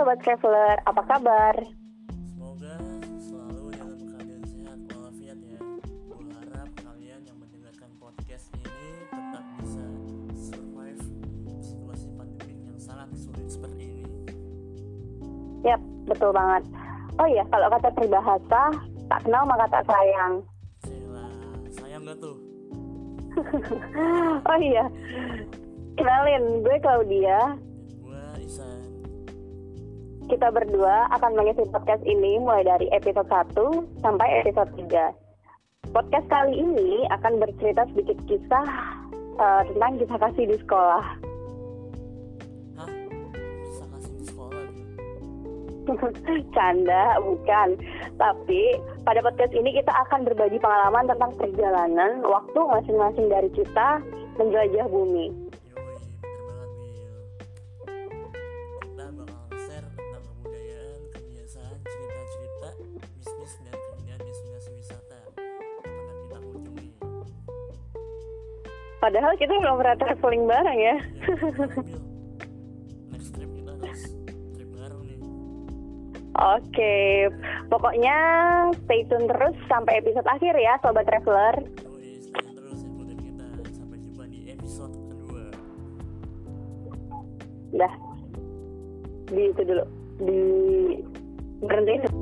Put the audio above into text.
Sobat Traveler, apa kabar? Semoga selalu dalam keadaan sehat walafiat ya. Gue harap kalian yang mendengarkan podcast ini tetap bisa survive situasi pandemi yang sangat sulit seperti ini. Yap, betul banget. Oh iya, kalau kata peribahasa, tak kenal maka tak sayang. Cila, sayang gak tuh? oh iya, kenalin, gue Claudia. Kita berdua akan mengisi podcast ini mulai dari episode 1 sampai episode 3. Podcast kali ini akan bercerita sedikit kisah eh, tentang kisah kasih di sekolah. Hah? Bisa kasih di sekolah? Canda, bukan. Tapi pada podcast ini kita akan berbagi pengalaman tentang perjalanan waktu masing-masing dari kita menjelajah bumi. Bisnis dan keindahan destinasi wisata yang akan kita kunjungi. Padahal kita belum pernah traveling bareng ya. Ya. Oke, pokoknya stay tune terus sampai episode akhir ya, Sobat Traveler. Dah, di itu dulu, di berhentiin.